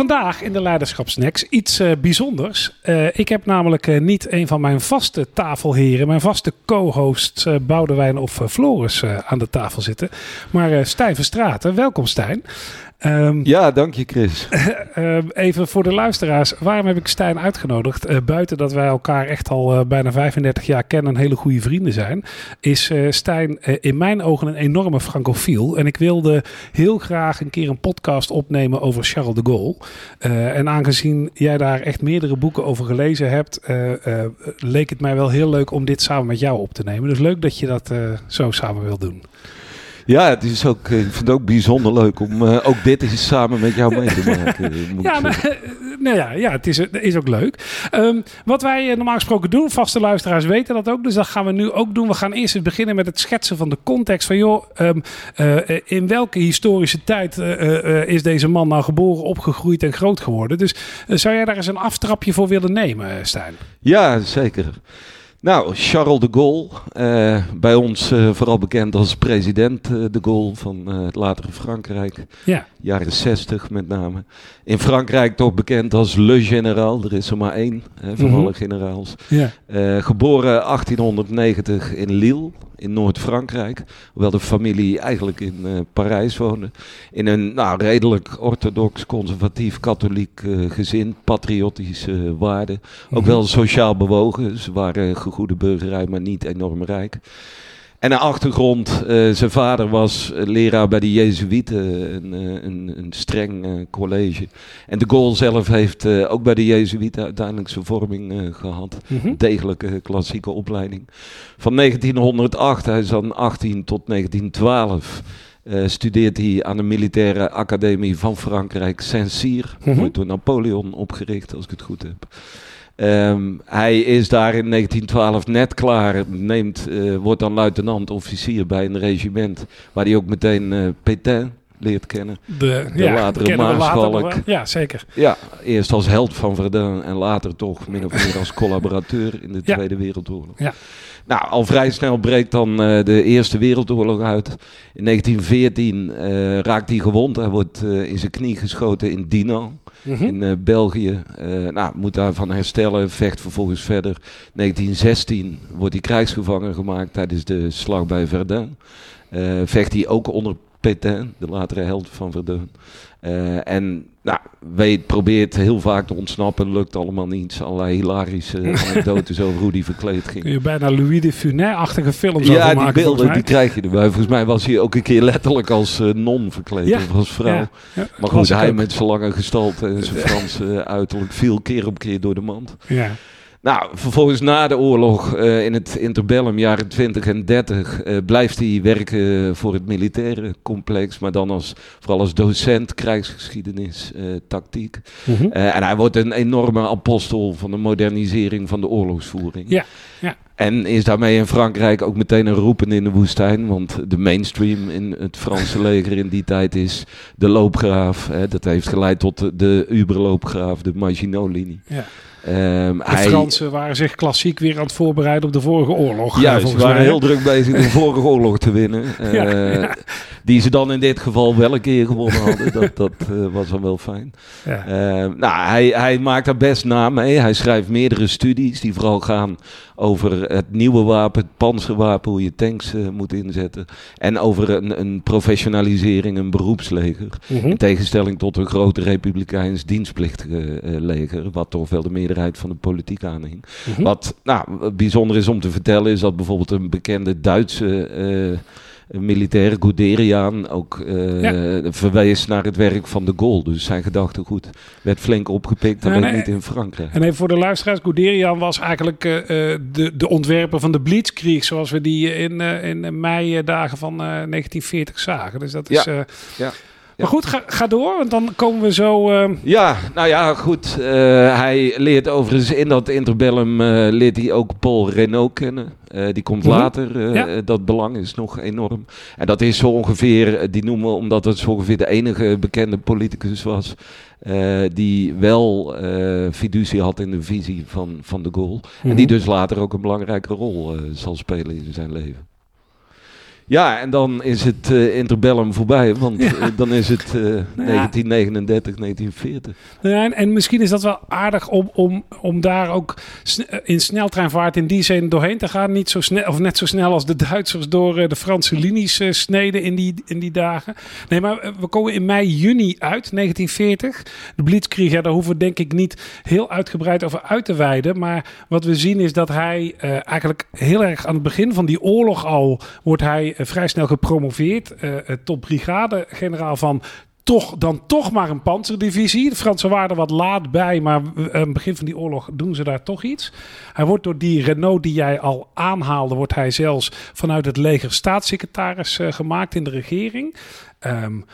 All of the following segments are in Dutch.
Vandaag in de Leiderschapsnacks iets eh, bijzonders. Eh, ik heb namelijk eh, niet een van mijn vaste tafelheren, mijn vaste co-hosts uh, Boudewijn of Floris aan de tafel zitten. Maar Stijn Verstraten. Welkom Stijn. Um, ja, dank je Chris. Uh, even voor de luisteraars, waarom heb ik Stijn uitgenodigd? Uh, buiten dat wij elkaar echt al uh, bijna 35 jaar kennen en hele goede vrienden zijn, is Stijn in mijn ogen een enorme francofiel. En ik wilde heel graag een keer een podcast opnemen over Charles de Gaulle. en aangezien jij daar echt meerdere boeken over gelezen hebt, leek het mij wel heel leuk om dit samen met jou op te nemen. Dus leuk dat je dat zo samen wil doen. Ja, het is ook, ik vind het ook bijzonder leuk om uh, ook dit eens samen met jou mee te maken. ja, maar, nou ja, ja, het is, is ook leuk. Um, wat wij normaal gesproken doen, vaste luisteraars weten dat ook, dus dat gaan we nu ook doen. We gaan eerst eens beginnen met het schetsen van de context van, joh, um, uh, in welke historische tijd uh, is deze man nou geboren, opgegroeid en groot geworden? Dus zou jij daar eens een aftrapje voor willen nemen, Stijn? Ja, zeker. Nou, Charles de Gaulle, uh, bij ons uh, vooral bekend als president uh, de Gaulle van het latere Frankrijk. Ja. Jaren 60 met name. In Frankrijk toch bekend als Le Général, er is er maar één van mm -hmm. alle generaals. Ja. geboren 1890 in Lille, in Noord-Frankrijk. Hoewel de familie eigenlijk in uh, Parijs woonde. In een nou, redelijk orthodox, conservatief, katholiek uh, gezin. Patriotische waarden. Ook -hmm. wel sociaal bewogen. Ze waren gegoede burgerij, maar niet enorm rijk. En een achtergrond, uh, zijn vader was leraar bij de Jezuïeten, een, een, een streng uh, college. En de Gaulle zelf heeft uh, ook bij de Jezuïeten uiteindelijk zijn vorming gehad. Mm -hmm. Degelijke klassieke opleiding. Van 1908, hij is dan 18 tot 1912. Uh, studeert hij aan de militaire academie van Frankrijk, Saint-Cyr. Mm -hmm. door Napoleon opgericht, als ik het goed heb. Um, hij is daar in 1912 net klaar, neemt, uh, wordt dan luitenant-officier bij een regiment, waar hij ook meteen uh, Pétain leert kennen. De, de ja, latere maarschalk. Ja, zeker. Ja, eerst als held van Verdun en later toch min of meer als collaborateur in de ja. Tweede Wereldoorlog. Ja. Nou, al vrij snel breekt dan uh, de Eerste Wereldoorlog uit. In 1914 uh, raakt hij gewond. Hij wordt in zijn knie geschoten in Dinant. -hmm. In België. nou, moet daarvan herstellen. Vecht vervolgens verder. 1916 wordt hij krijgsgevangen gemaakt tijdens de slag bij Verdun. vecht hij ook onder Pétain, de latere held van Verdun. Uh, en nou, weet, probeert heel vaak te ontsnappen, lukt allemaal niet. Allerlei hilarische anekdotes over hoe die verkleed ging. Kun je bijna Louis de Funès-achtige films ja, over maken, die beelden die krijg je erbij. Volgens mij was hij ook een keer letterlijk als uh, non verkleed, ja. of als vrouw. Ja. Ja. Maar goed, hij ook. met zijn lange gestalte en zijn Franse uiterlijk viel keer op keer door de mand. Ja. Nou, vervolgens na de oorlog uh, in het interbellum, jaren 20 en 30, uh, blijft hij werken voor het militaire complex, maar dan als, vooral als docent krijgsgeschiedenis, uh, tactiek. Mm -hmm. en hij wordt een enorme apostel van de modernisering van de oorlogsvoering. Ja, ja. En is daarmee in Frankrijk ook meteen een roepen in de woestijn. Want de mainstream in het Franse leger in die tijd is de loopgraaf. Hè, dat heeft geleid tot de, de Uberloopgraaf, de Maginot-linie. Ja. Um, de hij... Fransen waren zich klassiek weer aan het voorbereiden op de vorige oorlog. Ja, ze waren mij. heel druk bezig de vorige oorlog te winnen. Uh, ja, ja. Die ze dan in dit geval wel een keer gewonnen hadden. Dat, dat uh, was dan wel fijn. Ja. Uh, nou, hij, hij maakt daar best naam mee. Hij schrijft meerdere studies die vooral gaan over het nieuwe wapen, het panzerwapen, hoe je tanks uh, moet inzetten. En over een, een professionalisering, een beroepsleger. Mm -hmm. In tegenstelling tot een grote republikeins dienstplichtige leger, wat toch wel de meerderheid van de politiek aanhing. Mm -hmm. Wat nou, bijzonder is om te vertellen, is dat bijvoorbeeld een bekende Duitse militair Guderian ook uh, ja. verwees naar het werk van de Gaulle. Dus zijn gedachtegoed werd flink opgepikt, nee, niet in Frankrijk. En even voor de luisteraars, Guderian was eigenlijk uh, de, de ontwerper van de Blitzkrieg, zoals we die in, in mei-dagen van 1940 zagen. Dus dat is... Ja. ja. Maar goed, ga, ga, door, want dan komen we zo... Uh... Ja, nou ja, goed. Uh, hij leert overigens in dat interbellum uh, leert hij ook Paul Renault kennen. die komt -hmm. later. Ja. Dat belang is nog enorm. En dat is zo ongeveer, die noemen we omdat het zo ongeveer de enige bekende politicus was... die wel fiducie had in de visie van, van de -hmm. En die dus later ook een belangrijke rol zal spelen in zijn leven. Ja, en dan is het uh, interbellum voorbij, want eh, dan is het uh, 1939, 1940. Ja, en, en, misschien is dat wel aardig om, om, om daar ook in sneltreinvaart in die zin doorheen te gaan. Niet zo snel, of net zo snel als de Duitsers door de Franse linies sneden in die, in die dagen. Nee, maar we komen in mei, juni uit, 1940. De Blitzkrieg, ja, daar hoeven we denk ik niet heel uitgebreid over uit te wijden. Maar wat we zien is dat hij eigenlijk heel erg aan het begin van die oorlog al wordt hij eh, vrij snel gepromoveerd uh, tot brigadegeneraal van toch, dan toch maar een panzerdivisie. De Fransen waren er wat laat bij, maar aan het begin van die oorlog doen ze daar toch iets. Hij wordt door die Renault die jij al aanhaalde, wordt hij zelfs vanuit het leger staatssecretaris gemaakt in de regering. Um,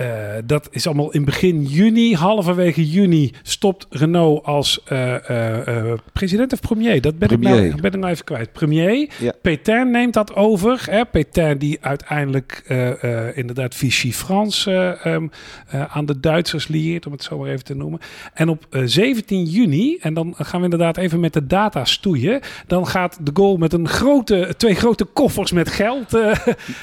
uh, dat is allemaal in begin juni. Halverwege juni stopt Renault als uh, uh, president of premier. Dat ben, premier. Ik, nou, ben ik nou even kwijt. Premier. Ja. Pétain neemt dat over. Hè? Pétain die uiteindelijk inderdaad Vichy France um, aan de Duitsers lieert, om het zo maar even te noemen. En op 17 juni, en dan gaan we inderdaad even met de data stoeien. Dan gaat de Gaulle met een grote, twee grote koffers met geld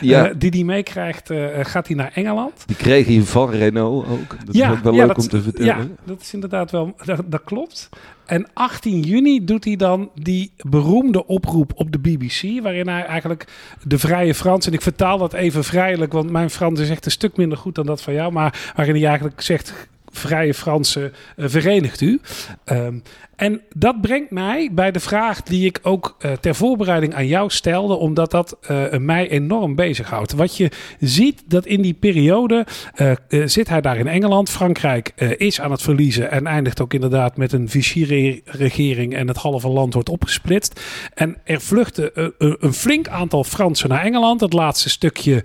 ja. die hij meekrijgt, gaat hij naar Engeland. Die kreeg van Renault ook. Dat ja, is ook wel leuk om te vertellen. Ja, dat is inderdaad wel, dat, dat, klopt. En 18 juni doet hij dan die beroemde oproep op de BBC, waarin hij eigenlijk de vrije Frans, en ik vertaal dat even vrijelijk, want mijn Frans is echt een stuk minder goed dan dat van jou, maar waarin hij eigenlijk zegt, vrije Fransen, uh, verenigt u. Um, en dat brengt mij bij de vraag die ik ook uh, ter voorbereiding aan jou stelde, omdat dat uh, mij enorm bezighoudt. Wat je ziet dat in die periode uh, zit hij daar in Engeland. Frankrijk is aan het verliezen en eindigt ook inderdaad met een Vichy-regering en het halve land wordt opgesplitst. En er vluchten een flink aantal Fransen naar Engeland. Het laatste stukje,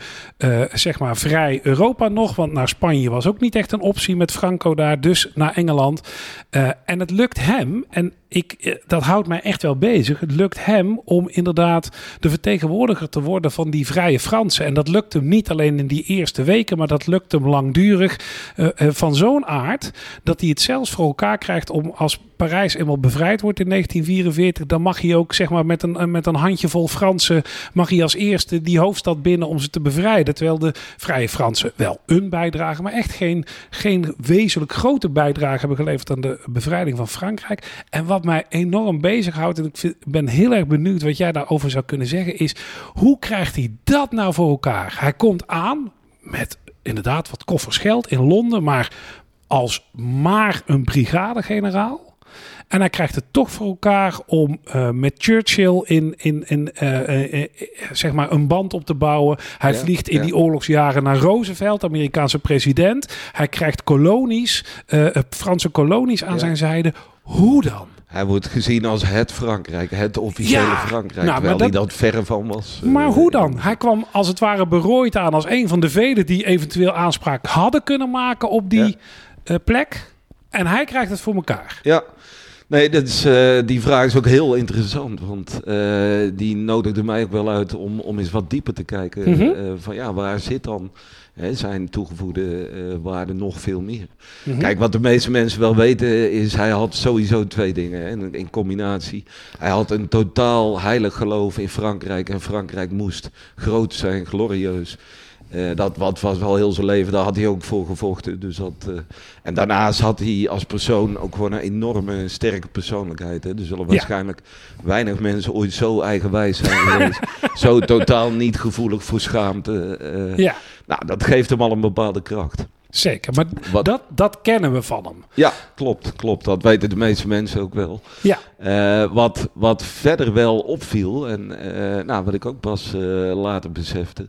zeg maar, vrij Europa nog, want naar Spanje was ook niet echt een optie met Franco daar, dus naar Engeland. en het lukt hem en ik, eh, dat houdt mij echt wel bezig. Het lukt hem om inderdaad de vertegenwoordiger te worden van die vrije Fransen. En dat lukt hem niet alleen in die eerste weken, maar dat lukt hem langdurig uh, uh, van zo'n aard dat hij het zelfs voor elkaar krijgt om als Parijs eenmaal bevrijd wordt in 1944, dan mag hij ook zeg maar met een, met een handjevol Fransen mag hij als eerste die hoofdstad binnen om ze te bevrijden. Terwijl de vrije Fransen wel een bijdrage, maar echt geen, geen wezenlijk grote bijdrage hebben geleverd aan de bevrijding van Frankrijk. En wat mij enorm bezighoudt, en ik ben heel erg benieuwd wat jij daarover zou kunnen zeggen, is hoe krijgt hij dat nou voor elkaar? Hij komt aan met inderdaad wat koffers geld in Londen, maar als maar een brigadegeneraal. En hij krijgt het toch voor elkaar om uh, met Churchill in, in, in uh, uh, zeg maar een band op te bouwen. Hij ja, vliegt in ja. die oorlogsjaren naar Roosevelt, Amerikaanse president. Hij krijgt kolonies, Franse kolonies aan ja. zijn zijde. Hoe dan? Hij wordt gezien als het Frankrijk, het officiële ja, Frankrijk, nou, terwijl dat, hij dat verre van was. Maar hoe dan? Hij kwam als het ware berooid aan als een van de velen die eventueel aanspraak hadden kunnen maken op die ja. plek. En hij krijgt het voor elkaar. Ja, Nee, dat is, uh, die vraag is ook heel interessant. Want uh, die nodigde mij ook wel uit om, om eens wat dieper te kijken. Mm -hmm. uh, van ja, waar zit dan hè, zijn toegevoegde waarde nog veel meer? Mm -hmm. Kijk, wat de meeste mensen wel weten is, hij had sowieso twee dingen hè, in, in combinatie. Hij had een totaal heilig geloof in Frankrijk. En Frankrijk moest groot zijn, glorieus. Uh, dat wat was wel heel zijn leven, daar had hij ook voor gevochten. Dus dat, uh, en daarnaast had hij als persoon ook gewoon een enorme sterke persoonlijkheid. Hè. Er zullen waarschijnlijk weinig mensen ooit zo eigenwijs zijn geweest. zo totaal niet gevoelig voor schaamte. Uh, ja. Nou, dat geeft hem al een bepaalde kracht. Zeker, maar wat, dat, dat kennen we van hem. Ja, klopt, klopt. Dat weten de meeste mensen ook wel. Ja. Uh, wat, wat verder wel opviel, en uh, nou, wat ik ook pas uh, later besefte,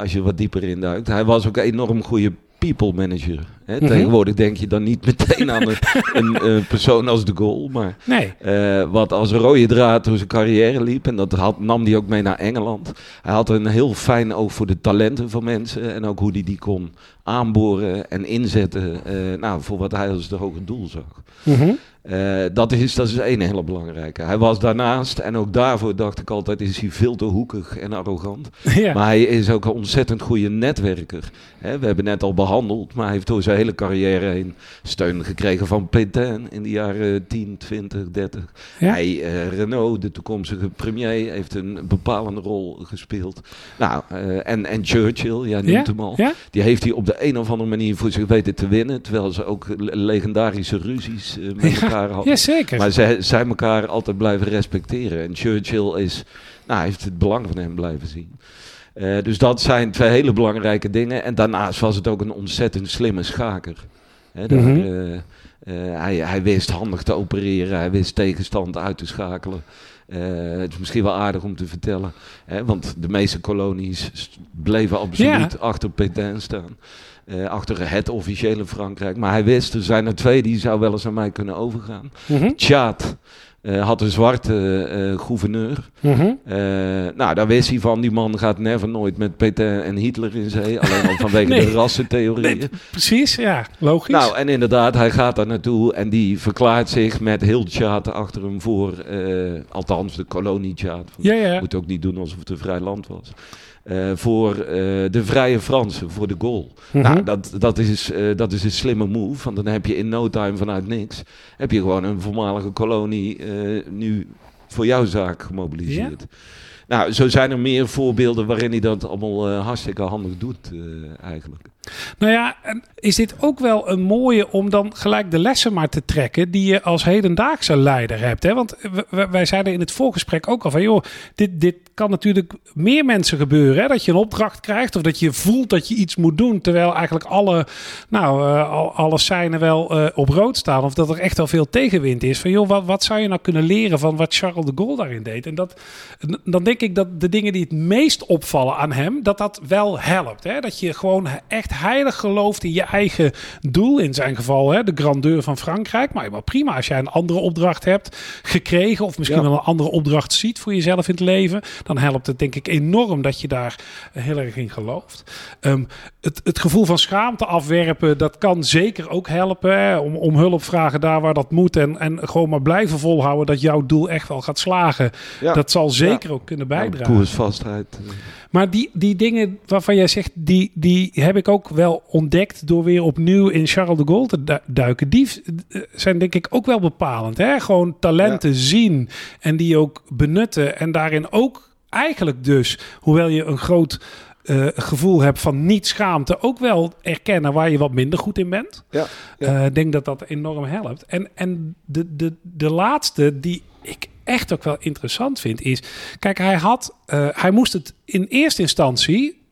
als je wat dieper induikt. Hij was ook een enorm goede people manager. Hè? Mm -hmm. Tegenwoordig denk je dan niet meteen aan een, een, een persoon als de goal. Maar nee. uh, wat als rode draad door zijn carrière liep. En dat had, nam hij ook mee naar Engeland. Hij had een heel fijn oog voor de talenten van mensen. En ook hoe hij die kon aanboren en inzetten nou, voor wat hij als het hoge doel zag. Mm uh, dat, is, dat is één hele belangrijke. Hij was daarnaast, en ook daarvoor dacht ik altijd, is hij veel te hoekig en arrogant. Maar hij is ook een ontzettend goede netwerker. Hè, we hebben net al behandeld, maar hij heeft door zijn hele carrière heen steun gekregen van Pétain in de jaren 10, 20, 30. Hij, uh, Renault, de toekomstige premier, heeft een bepalende rol gespeeld. Nou, uh, en, en Churchill, jij noemt hem al, die heeft hij op de een of andere manier voor zich weten te winnen. Terwijl ze ook legendarische ruzies met elkaar Ja, zeker. Maar zij, zij elkaar altijd blijven respecteren. En Churchill is, nou, heeft het belang van hem blijven zien. Uh, dus dat zijn twee hele belangrijke dingen. En daarnaast was het ook een ontzettend slimme schaker. Daar, mm -hmm. uh, uh, hij, hij, wist handig te opereren, hij wist tegenstand uit te schakelen. het is misschien wel aardig om te vertellen, hè, want de meeste kolonies bleven absoluut achter Pétain staan. Uh, achter het officiële Frankrijk. Maar hij wist, er zijn er twee die zou wel eens aan mij kunnen overgaan. Mm -hmm. Tjaat uh, had een zwarte uh, gouverneur. Mm -hmm. nou, daar wist hij van, die man gaat never nooit met Peter en Hitler in zee. Alleen al vanwege nee. de rassentheorieën. Nee, precies, ja, logisch. Nou, en inderdaad, hij gaat daar naartoe en die verklaart zich met heel Tjaat achter hem voor. althans, de kolonie Tjaat. Ja, ja. Moet ook niet doen alsof het een vrij land was. Uh, voor uh, de vrije Fransen, voor de goal. Mm -hmm. Nou, dat, dat, is, uh, dat is een slimme move, want dan heb je in no time vanuit niks... heb je gewoon een voormalige kolonie nu voor jouw zaak gemobiliseerd. Ja. Nou, zo zijn er meer voorbeelden waarin hij dat allemaal hartstikke handig doet eigenlijk. Nou ja, is dit ook wel een mooie om dan gelijk de lessen maar te trekken die je als hedendaagse leider hebt. Hè? Want wij zeiden in het voorgesprek ook al van, joh, dit, dit kan natuurlijk meer mensen gebeuren. Hè? Dat je een opdracht krijgt of dat je voelt dat je iets moet doen, terwijl eigenlijk alle, nou, uh, alle seinen wel uh, op rood staan. Of dat er echt al veel tegenwind is. Van joh, wat, wat zou je nou kunnen leren van wat Charles de Gaulle daarin deed? En dat, dan denk ik dat de dingen die het meest opvallen aan hem, dat dat wel helpt. Hè? Dat je gewoon echt heilig gelooft in je eigen doel. In zijn geval hè, de grandeur van Frankrijk. Maar, maar prima als jij een andere opdracht hebt gekregen. Of misschien ja. wel een andere opdracht ziet voor jezelf in het leven. Dan helpt het denk ik enorm dat je daar heel erg in gelooft. Um, het, het gevoel van schaamte afwerpen, dat kan zeker ook helpen. Hè, om, om hulp vragen daar waar dat moet. En, en gewoon maar blijven volhouden dat jouw doel echt wel gaat slagen. Ja. Dat zal zeker ook kunnen bijdragen. Ja, koersvastheid. Maar die, die dingen waarvan jij zegt, die, die heb ik ook wel ontdekt door weer opnieuw in Charles de Gaulle te duiken. Die zijn denk ik ook wel bepalend. Hè? Gewoon talenten ja. zien en die ook benutten. En daarin ook eigenlijk dus, hoewel je een groot uh, gevoel hebt van niet schaamte, ook wel erkennen waar je wat minder goed in bent. Ja, Ik ja. uh, denk dat dat enorm helpt. En, en de, de, de laatste die ik echt ook wel interessant vind is, kijk, hij had, uh, hij moest het in eerste instantie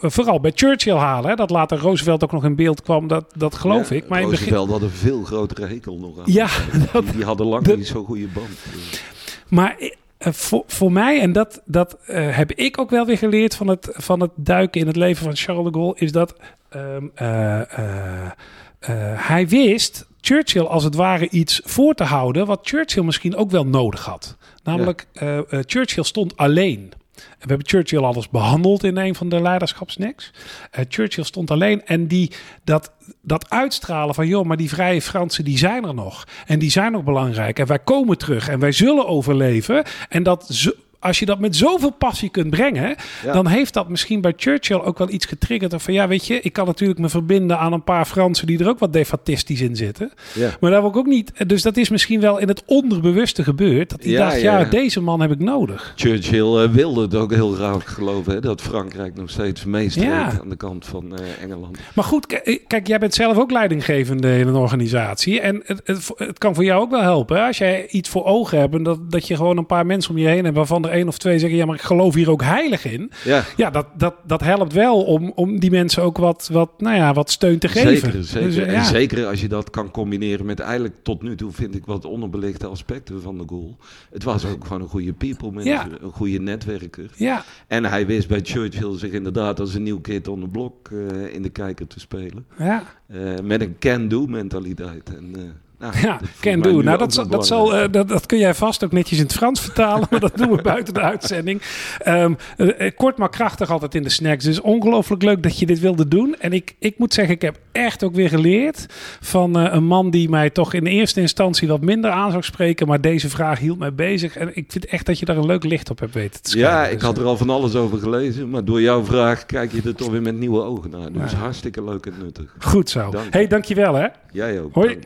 vooral bij Churchill halen. Hè, dat later Roosevelt ook nog in beeld kwam, dat, dat geloof ja, ik. Maar Roosevelt begin... had een veel grotere hekel nog aan. Ja, dat, die, die hadden lang dat, niet zo'n goede band. Maar uh, voor, voor mij, en dat, dat uh, heb ik ook wel weer geleerd van het, van het duiken in het leven van Charles de Gaulle, is dat um, hij wist Churchill als het ware iets voor te houden wat Churchill misschien ook wel nodig had. Namelijk, ja. Churchill stond alleen. We hebben Churchill alles behandeld in een van de leiderschapsnacks. Uh, Churchill stond alleen en die, dat, dat uitstralen van... joh, maar die vrije Fransen die zijn er nog. En die zijn nog belangrijk. En wij komen terug en wij zullen overleven. En dat... Als je dat met zoveel passie kunt brengen, ja. dan heeft dat misschien bij Churchill ook wel iets getriggerd. Van ja, weet je, ik kan natuurlijk me verbinden aan een paar Fransen die er ook wat defatistisch in zitten. Ja. Maar daar wil ik ook niet. Dus dat is misschien wel in het onderbewuste gebeurd. Dat hij ja, dacht, ja, deze man heb ik nodig. Churchill uh, wilde het ook heel graag geloven, hè, dat Frankrijk nog steeds meestreed aan de kant van uh, Engeland. Maar goed, kijk, jij bent zelf ook leidinggevende in een organisatie. En het, het, het kan voor jou ook wel helpen. Hè? Als jij iets voor ogen hebt en dat, dat je gewoon een paar mensen om je heen hebt waarvan er één of twee zeggen, ja, maar ik geloof hier ook heilig in. Ja, ja dat, dat, dat helpt wel om, om die mensen ook wat, wat, nou ja, wat steun te geven. Zeker, zeker. Dus, ja. En zeker als je dat kan combineren met eigenlijk tot nu toe vind ik wat onderbelichte aspecten van de goal. Het was ook gewoon een goede people manager, ja. een goede netwerker. Ja. En hij wist bij Churchill zich inderdaad als een nieuw kid on the block uh, in de kijker te spelen. Ja. Uh, met een can-do mentaliteit. En, uh, Nou, ja, can do. Nou, dat, dat, zal, uh, dat, dat kun jij vast ook netjes in het Frans vertalen, maar dat doen we buiten de uitzending. Um, uh, kort maar krachtig altijd in de snacks. Dus ongelooflijk leuk dat je dit wilde doen. En ik, ik moet zeggen, ik heb echt ook weer geleerd van uh, een man die mij toch in eerste instantie wat minder aan zou spreken, maar deze vraag hield mij bezig. En ik vind echt dat je daar een leuk licht op hebt weten te schrijven. Ja, ik dus, had er al van alles over gelezen, maar door jouw vraag kijk je er toch weer met nieuwe ogen naar. Dus ja. hartstikke leuk en nuttig. Goed zo. Dank. Hey, dankjewel hè. Jij ook. Hoi.